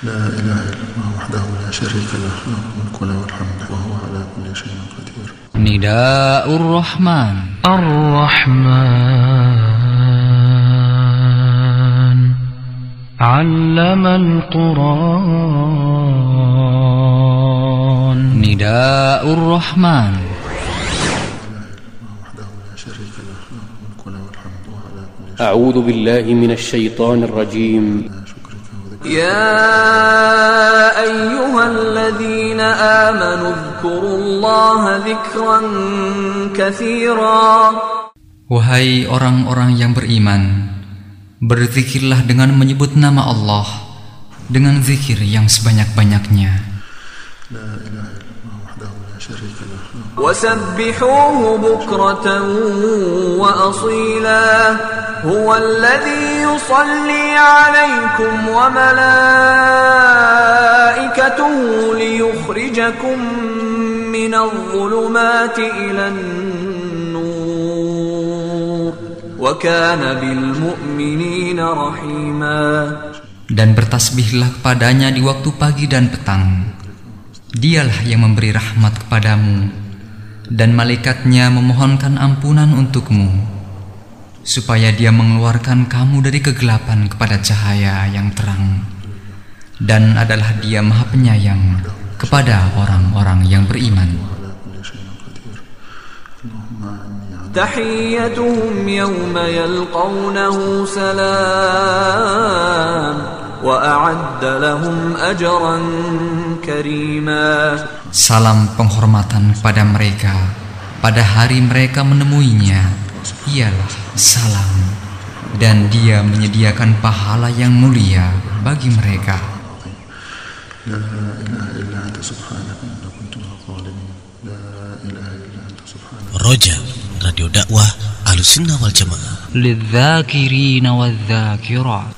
لا إله إلا الله وحده لا شريك له له الملك وله الحمد وهو على كل شيء قدير. نداء الرحمن. الرحمن. علم القرآن. نداء الرحمن. وحده لا شريك له له الملك وله الحمد وهو على كل شيء أعوذ بالله من الشيطان الرجيم. يا أيها الذين آمنوا اذكروا الله ذكرا كثيرا Wahai orang-orang yang beriman Berzikirlah dengan menyebut nama Allah Dengan zikir yang sebanyak-banyaknya لا إله إلا الله وحده لا وسبحوه بكرة وأصيلا. هو الذي يصلي عليكم وملائكته ليخرجكم من الظلمات إلى النور. وكان بالمؤمنين رحيما. Dan bertasbihlah kepadanya di waktu pagi dan petang. Dialah yang memberi rahmat kepadamu Dan malaikatnya memohonkan ampunan untukmu Supaya dia mengeluarkan kamu dari kegelapan kepada cahaya yang terang Dan adalah dia maha penyayang kepada orang-orang yang beriman على كل شيء قدير اللهم إني على تحيتهم يوم يلقونه سلام وأعد لهم أجرا كريما Salam penghormatan kepada mereka pada hari mereka menemuinya ialah salam dan dia menyediakan pahala yang mulia bagi mereka لا إله إلا أنت سبحانك إني كنت من الظالمين لا إله إلا أنت سبحانك Roja, Radio Dakwah Ahlussunnah Wal Jamaah. للذاكرين والذاكرات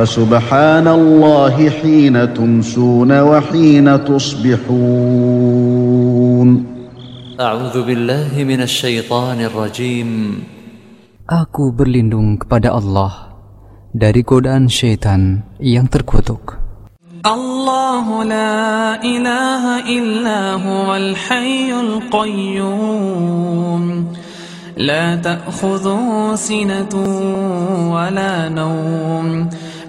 فسبحان الله حين تمسون وحين تصبحون. أعوذ بالله من الشيطان الرجيم. Aku berlindung kepada Allah dari godaan syaitan yang terkutuk. الله لا إله إلا هو الحي القيوم لا تأخذه سنة ولا نوم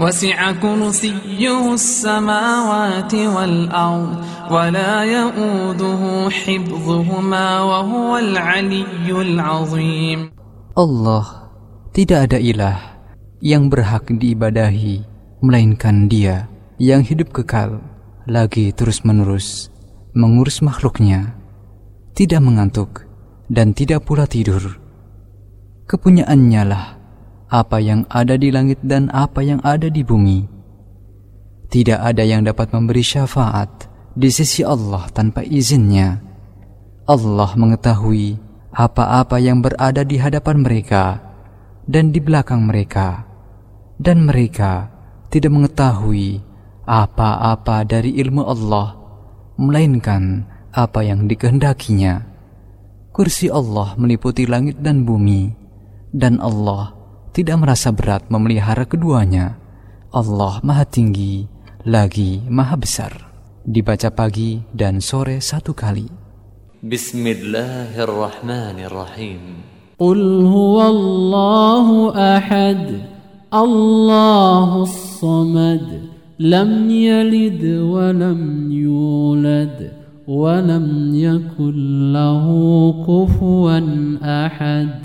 وسع كرسيه السماوات والأرض ولا يؤوده حفظهما وهو العلي العظيم Allah tidak ada ilah yang berhak diibadahi melainkan dia yang hidup kekal lagi terus-menerus mengurus makhluknya tidak mengantuk dan tidak pula tidur kepunyaannya lah apa yang ada di langit dan apa yang ada di bumi. Tidak ada yang dapat memberi syafaat di sisi Allah tanpa izinnya. Allah mengetahui apa-apa yang berada di hadapan mereka dan di belakang mereka, dan mereka tidak mengetahui apa-apa dari ilmu Allah, melainkan apa yang dikehendakinya. Kursi Allah meliputi langit dan bumi, dan Allah tidak merasa berat memelihara keduanya. Allah Maha Tinggi, lagi Maha Besar. Dibaca pagi dan sore satu kali. بسم الله الرحمن الرحيم قل هو الله أحد الله الصمد لم يلد ولم يولد ولم يكن له كفوا أحد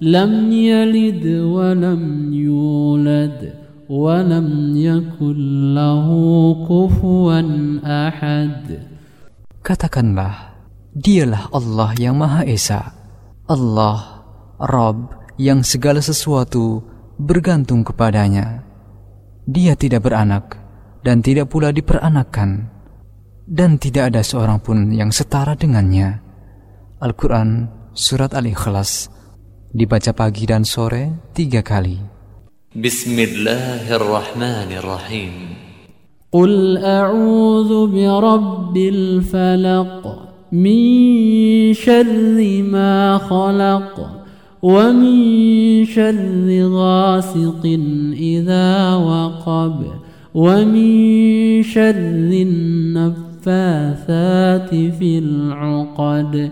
لم يلد ولم يولد ولم يكن له كفوا أحد Katakanlah, dialah Allah yang Maha Esa. Allah, Rabb yang segala sesuatu bergantung kepadanya. Dia tidak beranak dan tidak pula diperanakkan. Dan tidak ada seorang pun yang setara dengannya. Al-Quran Surat Al-Ikhlas dibaca pagi dan sore tiga kali. Bismillahirrahmanirrahim. Qul a'udzu birabbil falaq min syarri ma khalaq wa min syarri ghasiqin idza waqab wa min syarri النفاثات في العقد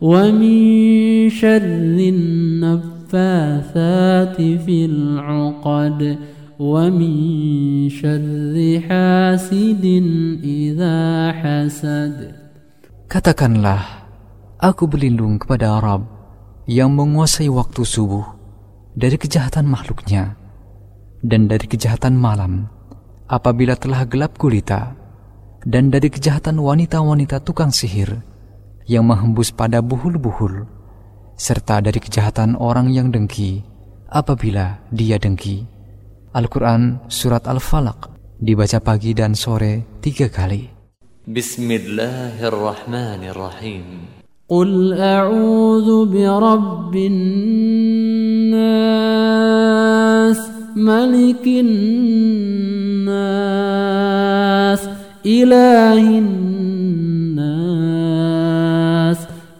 ومن شر النفاثات في العقد ومن شر حاسد إذا حسد Katakanlah, aku berlindung kepada Arab yang menguasai waktu subuh dari kejahatan makhluknya dan dari kejahatan malam apabila telah gelap gulita dan dari kejahatan wanita-wanita tukang sihir yang menghembus pada buhul-buhul, serta dari kejahatan orang yang dengki apabila dia dengki. Al-Quran Surat Al-Falaq dibaca pagi dan sore tiga kali. Bismillahirrahmanirrahim. Qul a'udhu bi rabbin nas, malikin nas, ilahin.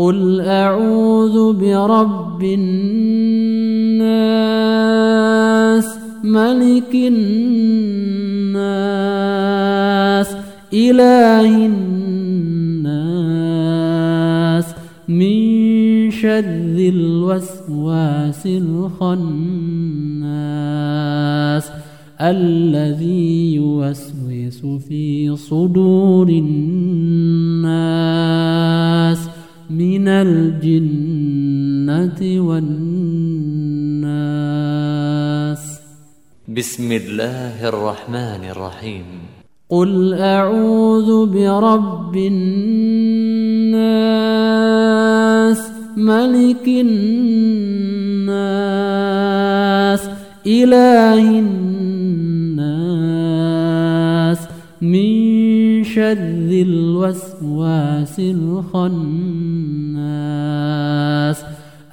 قل أعوذ برب الناس ملك الناس إله الناس من شر الوسواس الخناس الذي يوسوس في صدور الناس من الجنة والناس. بسم الله الرحمن الرحيم. قل أعوذ برب الناس ملك الناس إله الناس من شر الوسواس الخناس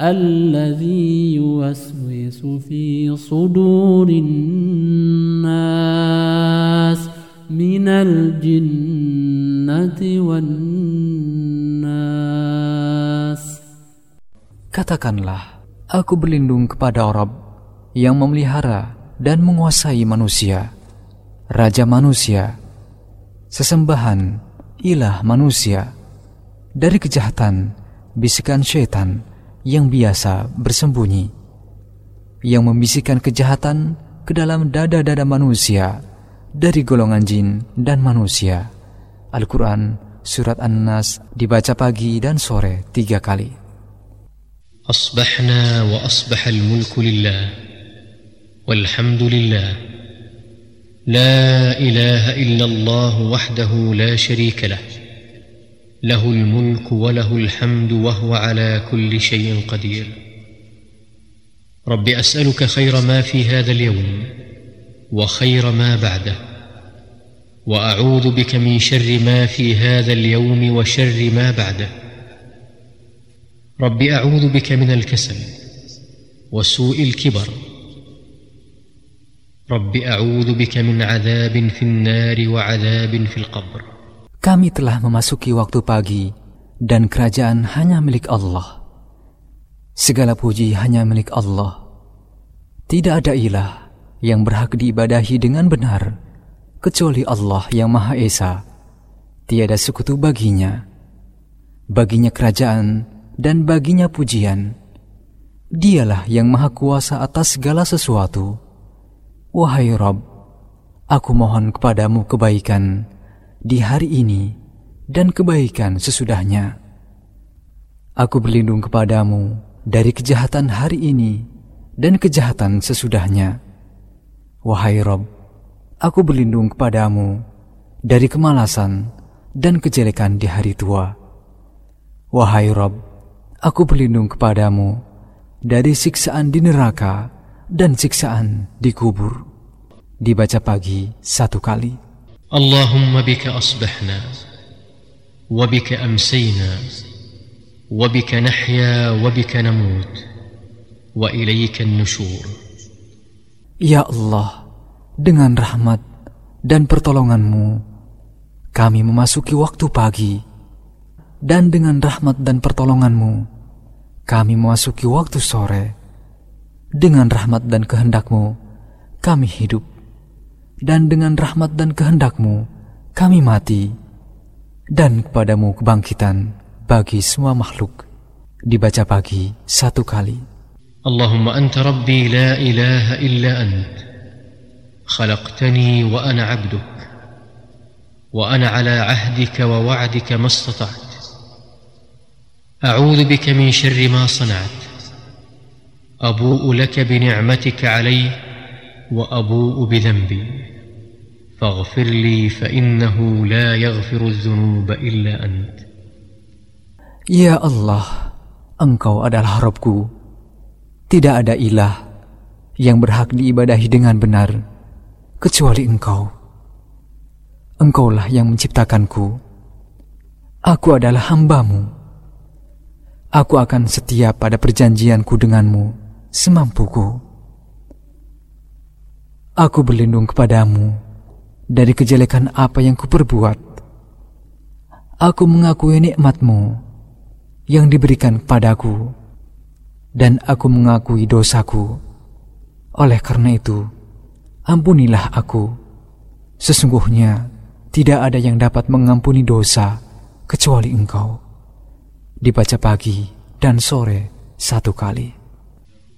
الذي يوسوس في صدور الناس من الجنة والناس Katakanlah, aku berlindung kepada Rabb yang memelihara dan menguasai manusia, Raja manusia, sesembahan ilah manusia dari kejahatan bisikan syaitan yang biasa bersembunyi yang membisikkan kejahatan ke dalam dada-dada manusia dari golongan jin dan manusia. Al-Quran Surat An-Nas dibaca pagi dan sore tiga kali. Asbahna wa asbahal mulku lillah walhamdulillah لا إله إلا الله وحده لا شريك له. له الملك وله الحمد وهو على كل شيء قدير. رب أسألك خير ما في هذا اليوم وخير ما بعده. وأعوذ بك من شر ما في هذا اليوم وشر ما بعده. رب أعوذ بك من الكسل وسوء الكبر رب أعوذ بك من عذاب في النار وعذاب في القبر Kami telah memasuki waktu pagi dan kerajaan hanya milik Allah. Segala puji hanya milik Allah. Tidak ada ilah yang berhak diibadahi dengan benar kecuali Allah yang Maha Esa. Tiada sekutu baginya. Baginya kerajaan dan baginya pujian. Dialah yang Maha Kuasa atas segala sesuatu. Wahai Rob, aku mohon kepadamu kebaikan di hari ini dan kebaikan sesudahnya. Aku berlindung kepadamu dari kejahatan hari ini dan kejahatan sesudahnya. Wahai Rob, aku berlindung kepadamu dari kemalasan dan kejelekan di hari tua. Wahai Rob, aku berlindung kepadamu dari siksaan di neraka dan siksaan di kubur. Dibaca pagi satu kali. Allahumma bika asbahna wa bika amsayna wa bika nahya wa bika namut wa ilayka nushur. Ya Allah, dengan rahmat dan pertolonganmu, kami memasuki waktu pagi. Dan dengan rahmat dan pertolonganmu, kami memasuki waktu sore Dengan rahmat dan kehendakmu, kami hidup. Dan dengan rahmat dan kehendakmu, kami mati. Dan kepadamu kebangkitan bagi semua makhluk. Dibaca pagi satu kali. اللهم أنت ربي لا إله إلا أنت خلقتني وأنا عبدك وأنا على عهدك ووعدك ما استطعت أعوذ بك من شر ما صنعت أبوء لك بنعمتك علي وأبوء بذنبي فاغفر لي فإنه لا يغفر الذنوب إلا أنت Ya Allah, Engkau adalah Robku. Tidak ada ilah yang berhak diibadahi dengan benar kecuali Engkau. Engkaulah yang menciptakanku. Aku adalah hambamu. Aku akan setia pada perjanjianku denganmu semampuku. Aku berlindung kepadamu dari kejelekan apa yang kuperbuat. Aku mengakui nikmatmu yang diberikan kepadaku, dan aku mengakui dosaku. Oleh karena itu, ampunilah aku. Sesungguhnya tidak ada yang dapat mengampuni dosa kecuali Engkau. Dibaca pagi dan sore satu kali.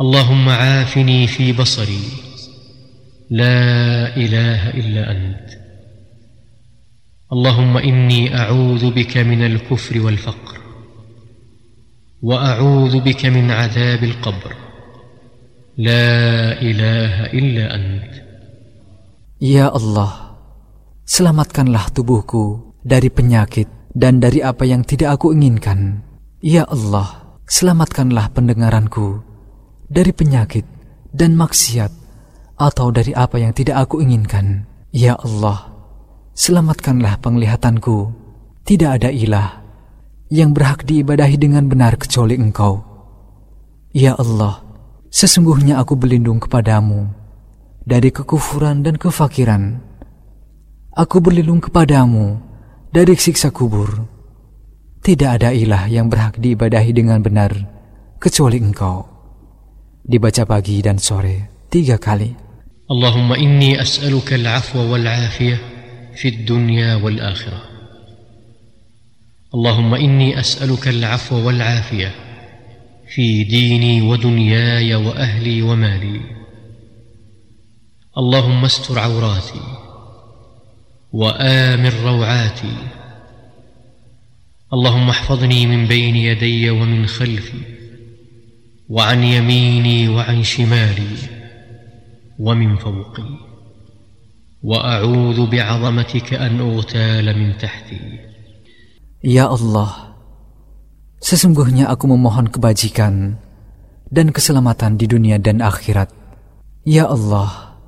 اللهم عافني في بصري لا اله الا انت اللهم اني اعوذ بك من الكفر والفقر وأعوذ بك من عذاب القبر لا إله إلا أنت Ya Allah, selamatkanlah tubuhku dari penyakit dan dari apa yang tidak aku inginkan. Ya Allah, selamatkanlah pendengaranku dari penyakit dan maksiat atau dari apa yang tidak aku inginkan. Ya Allah, selamatkanlah penglihatanku. Tidak ada ilah yang berhak diibadahi dengan benar kecuali Engkau. Ya Allah, sesungguhnya aku berlindung kepadamu dari kekufuran dan kefakiran. Aku berlindung kepadamu dari siksa kubur. Tidak ada ilah yang berhak diibadahi dengan benar kecuali Engkau. dibaca pagi dan sore tiga kali. Allahumma inni as'aluka al-afwa wal-afiyah fi dunya wal-akhirah. Allahumma inni as'aluka al-afwa wal-afiyah fi dini wa dunyaya wa ahli wa mali. Allahumma astur awrati wa amir rawati. اللهم احفظني من بين يدي ومن خلفي وعن يميني وعن شمالي ومن فوقي واعوذ بعظمتك ان اغتال من تحتي Ya Allah, sesungguhnya aku memohon kebajikan dan keselamatan di dunia dan akhirat. Ya Allah,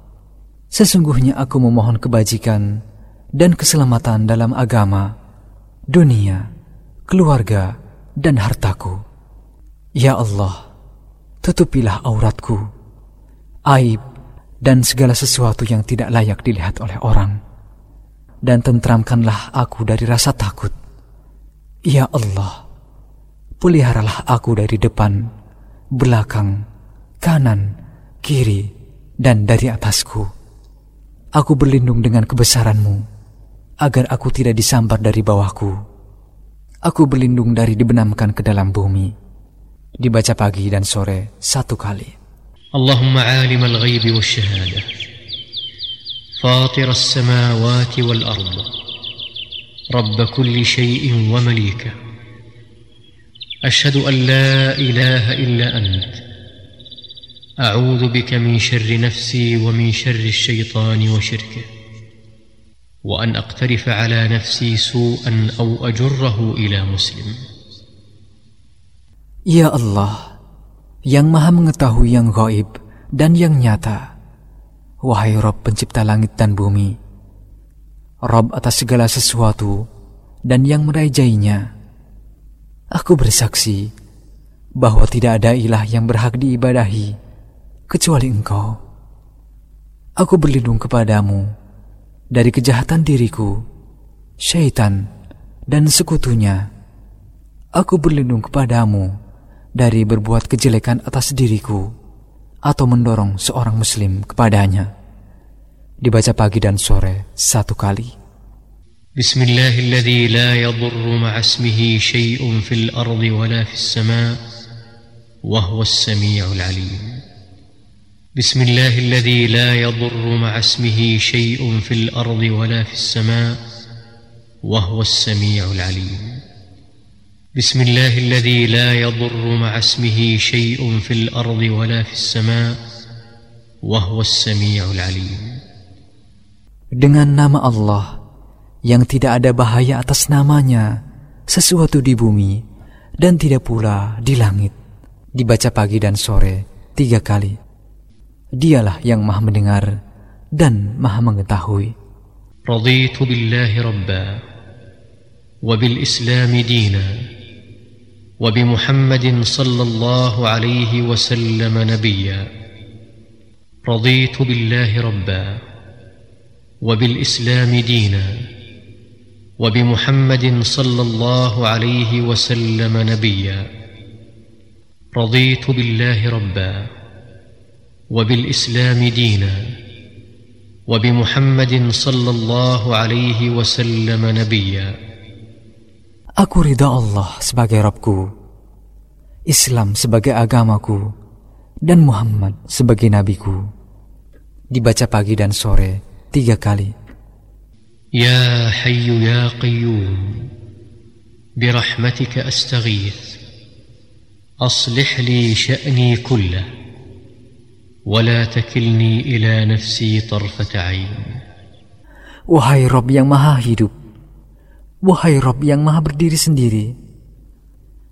sesungguhnya aku memohon kebajikan dan keselamatan dalam agama, dunia, keluarga, dan hartaku. Ya Allah, tutupilah auratku, aib, dan segala sesuatu yang tidak layak dilihat oleh orang. Dan tentramkanlah aku dari rasa takut. Ya Allah, peliharalah aku dari depan, belakang, kanan, kiri, dan dari atasku. Aku berlindung dengan kebesaranmu, agar aku tidak disambar dari bawahku. Aku berlindung dari dibenamkan ke dalam bumi. dibaca pagi dan sore satu kali. Allahumma alim al-ghayb wa-shahada. Fatir as-samawati wal-ard. Rabb kulli shay'in wa malika. Ashhadu an la ilaha illa ant. أعوذ بك من شر نفسي ومن شر الشيطان وشركه وأن أقترف على نفسي سوءا أو أجره إلى مسلم Ya Allah, yang maha mengetahui yang gaib dan yang nyata. Wahai Rob pencipta langit dan bumi, Rob atas segala sesuatu dan yang merajainya, aku bersaksi bahwa tidak ada ilah yang berhak diibadahi kecuali engkau. Aku berlindung kepadamu dari kejahatan diriku, syaitan, dan sekutunya. Aku berlindung kepadamu dari berbuat kejelekan atas diriku atau mendorong seorang muslim kepadanya. Dibaca pagi dan sore satu kali. بسم الله الذي لا يضر مع اسمه شيء في الارض ولا في السماء وهو السميع العليم بسم الله الذي لا يضر مع اسمه شيء في الارض ولا في السماء وهو السميع العليم بسم الله الذي لا يضر مع اسمه شيء في الارض ولا في السماء وهو السميع العليم Dengan nama Allah yang tidak ada bahaya atas namanya, sesuatu di bumi dan tidak pula di langit. Dibaca pagi dan sore tiga kali. Dialah yang maha mendengar dan maha mengetahui. رضيت بالله ربا وبالاسلام دينا وبمحمد صلى الله عليه وسلم نبيا. رضيت بالله ربا وبالإسلام دينا وبمحمد صلى الله عليه وسلم نبيا. رضيت بالله ربا وبالإسلام دينا وبمحمد صلى الله عليه وسلم نبيا. Aku ridha Allah sebagai Rabbku, Islam sebagai agamaku, dan Muhammad sebagai nabiku. Dibaca pagi dan sore tiga kali. يا حي يا قيوم برحمتك استغيث أصلح لي شأني كله ولا تكلني إلى نفسي طرفة عين Wahai Rob yang maha hidup, wahai Rob yang maha berdiri sendiri,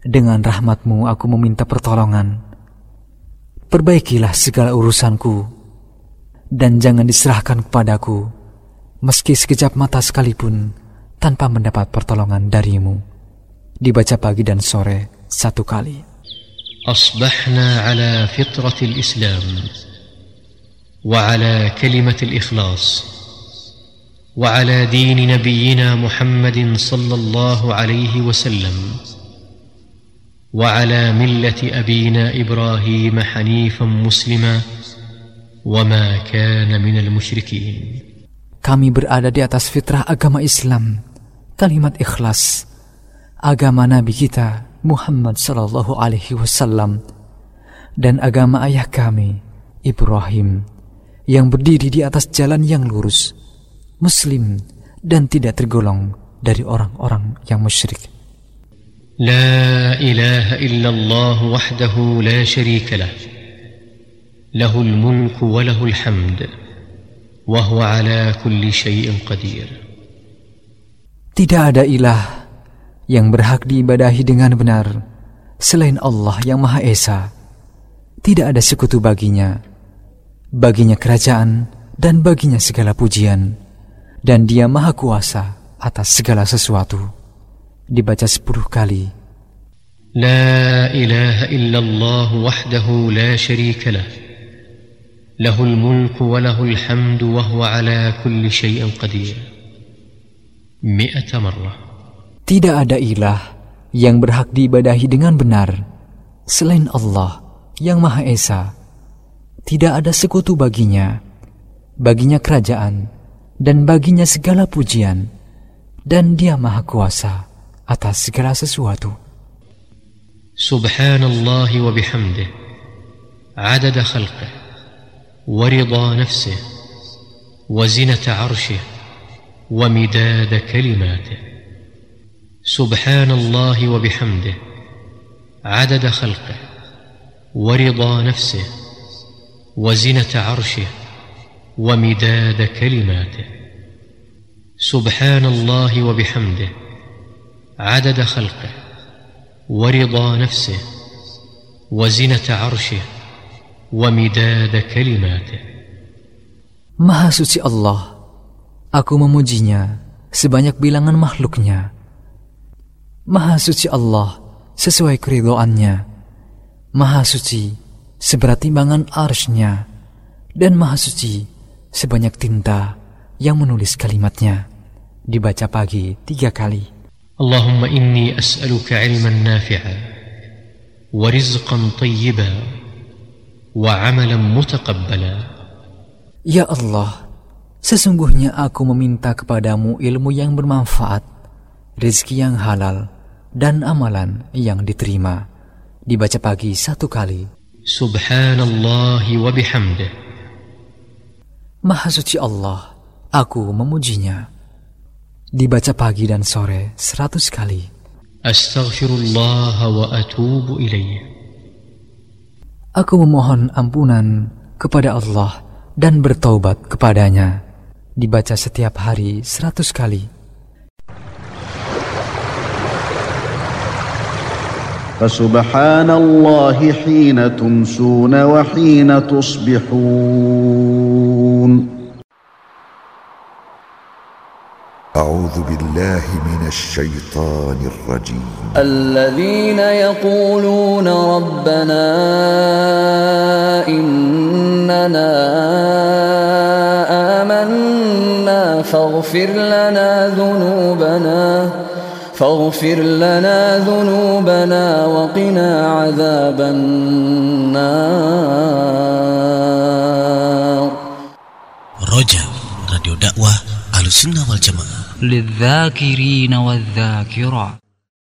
dengan rahmatmu aku meminta pertolongan. Perbaikilah segala urusanku, dan jangan diserahkan kepadaku, meski sekejap mata sekalipun, tanpa mendapat pertolongan darimu. Dibaca pagi dan sore satu kali. أصبحنا على فطرة الإسلام وعلى كلمة الإخلاص وعلى دين نبينا محمد صلى الله عليه وسلم وعلى ملة أبينا إبراهيم حنيفا مسلما وما كان من المشركين Kami berada di atas fitrah agama Islam, kalimat ikhlas, agama Nabi kita Muhammad Sallallahu Alaihi Wasallam dan agama ayah kami Ibrahim yang berdiri di atas jalan yang lurus, muslim dan tidak tergolong dari orang-orang yang musyrik. La ilaha illallah wahdahu la syarika lah. Lahul mulku wa lahul hamd. Wa huwa ala kulli syai'in qadir. Tidak ada ilah yang berhak diibadahi dengan benar selain Allah yang Maha Esa. Tidak ada sekutu baginya. Baginya kerajaan dan baginya segala pujian dan dia maha kuasa atas segala sesuatu. Dibaca sepuluh kali. له الملك وله الحمد وهو على كل شيء قدير مئة مرة Tidak ada ilah yang berhak diibadahi dengan benar selain Allah yang Maha Esa. Tidak ada sekutu baginya. Baginya kerajaan, dan baginya segala pujian, dan dia Maha Kuasa atas segala sesuatu. سبحان الله وبحمده عدد خلقه ورضا نفسه وزنة عرشه ومداد كلماته سبحان الله وبحمده عدد خلقه ورضا نفسه وزنة عرشه ومداد كلماته سبحان الله وبحمده عدد خلقه ورضا نفسه وزنة عرشه ومداد كلماته Maha suci Allah, aku memujinya sebanyak bilangan makhluknya. Maha suci Allah sesuai keridoannya. Maha suci seberat timbangan arsnya. Dan maha suci sebanyak tinta yang menulis kalimatnya. Dibaca pagi tiga kali. Allahumma inni as'aluka ilman nafi'a wa rizqan tayyiba wa amalan. Ya Allah, sesungguhnya aku meminta kepadamu ilmu yang bermanfaat, rezeki yang halal, dan amalan yang diterima. Dibaca pagi satu kali. Subhanallah wa bihamdih. Maha suci Allah, aku memujinya. Dibaca pagi dan sore seratus kali. Astaghfirullah wa atubu ilaih. Aku memohon ampunan kepada Allah dan bertaubat kepadanya. Dibaca setiap hari seratus kali. فسبحان الله حين تمسون وحين تصبحون. أعوذ بالله من الشيطان الرجيم. الذين يقولون ربنا إننا آمنا فاغفر لنا ذنوبنا. فاغفر لنا ذنوبنا وقنا عذاب النار. رجاء راديو دعوة على السنة والجماعة. للذاكرين والذاكرات.